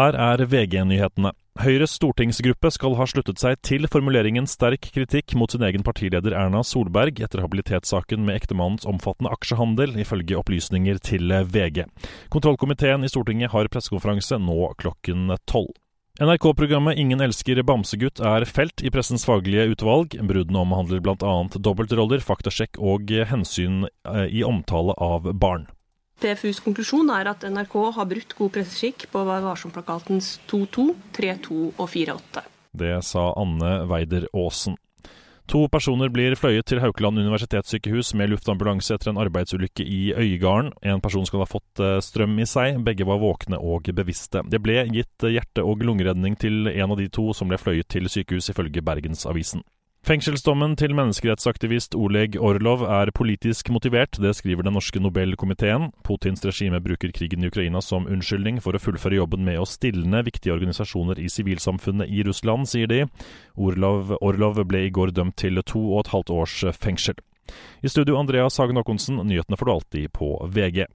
Her er VG-nyhetene. Høyres stortingsgruppe skal ha sluttet seg til formuleringen sterk kritikk mot sin egen partileder Erna Solberg etter habilitetssaken med ektemannens omfattende aksjehandel, ifølge opplysninger til VG. Kontrollkomiteen i Stortinget har pressekonferanse nå klokken tolv. NRK-programmet Ingen elsker bamsegutt er felt i pressens faglige utvalg. Bruddene omhandler bl.a. dobbeltroller, faktasjekk og hensyn eh, i omtale av barn. PFUs konklusjon er at NRK har brutt god presseskikk på Vær varsom-plakatens 2.2, 3.2 og 4.8. Det sa Anne Weider Aasen. To personer blir fløyet til Haukeland universitetssykehus med luftambulanse etter en arbeidsulykke i Øygarden. En person skal ha fått eh, strøm i seg, begge var våkne og bevisste. Det ble gitt hjerte- og lungeredning til en av de to som ble fløyet til sykehus, ifølge Bergensavisen. Fengselsdommen til menneskerettsaktivist Oleg Orlov er politisk motivert, det skriver den norske Nobelkomiteen. Putins regime bruker krigen i Ukraina som unnskyldning for å fullføre jobben med å stilne viktige organisasjoner i sivilsamfunnet i Russland, sier de. Orlov, Orlov ble i går dømt til to og et halvt års fengsel. I studio Andreas Hagen Håkonsen, nyhetene får du alltid på VG.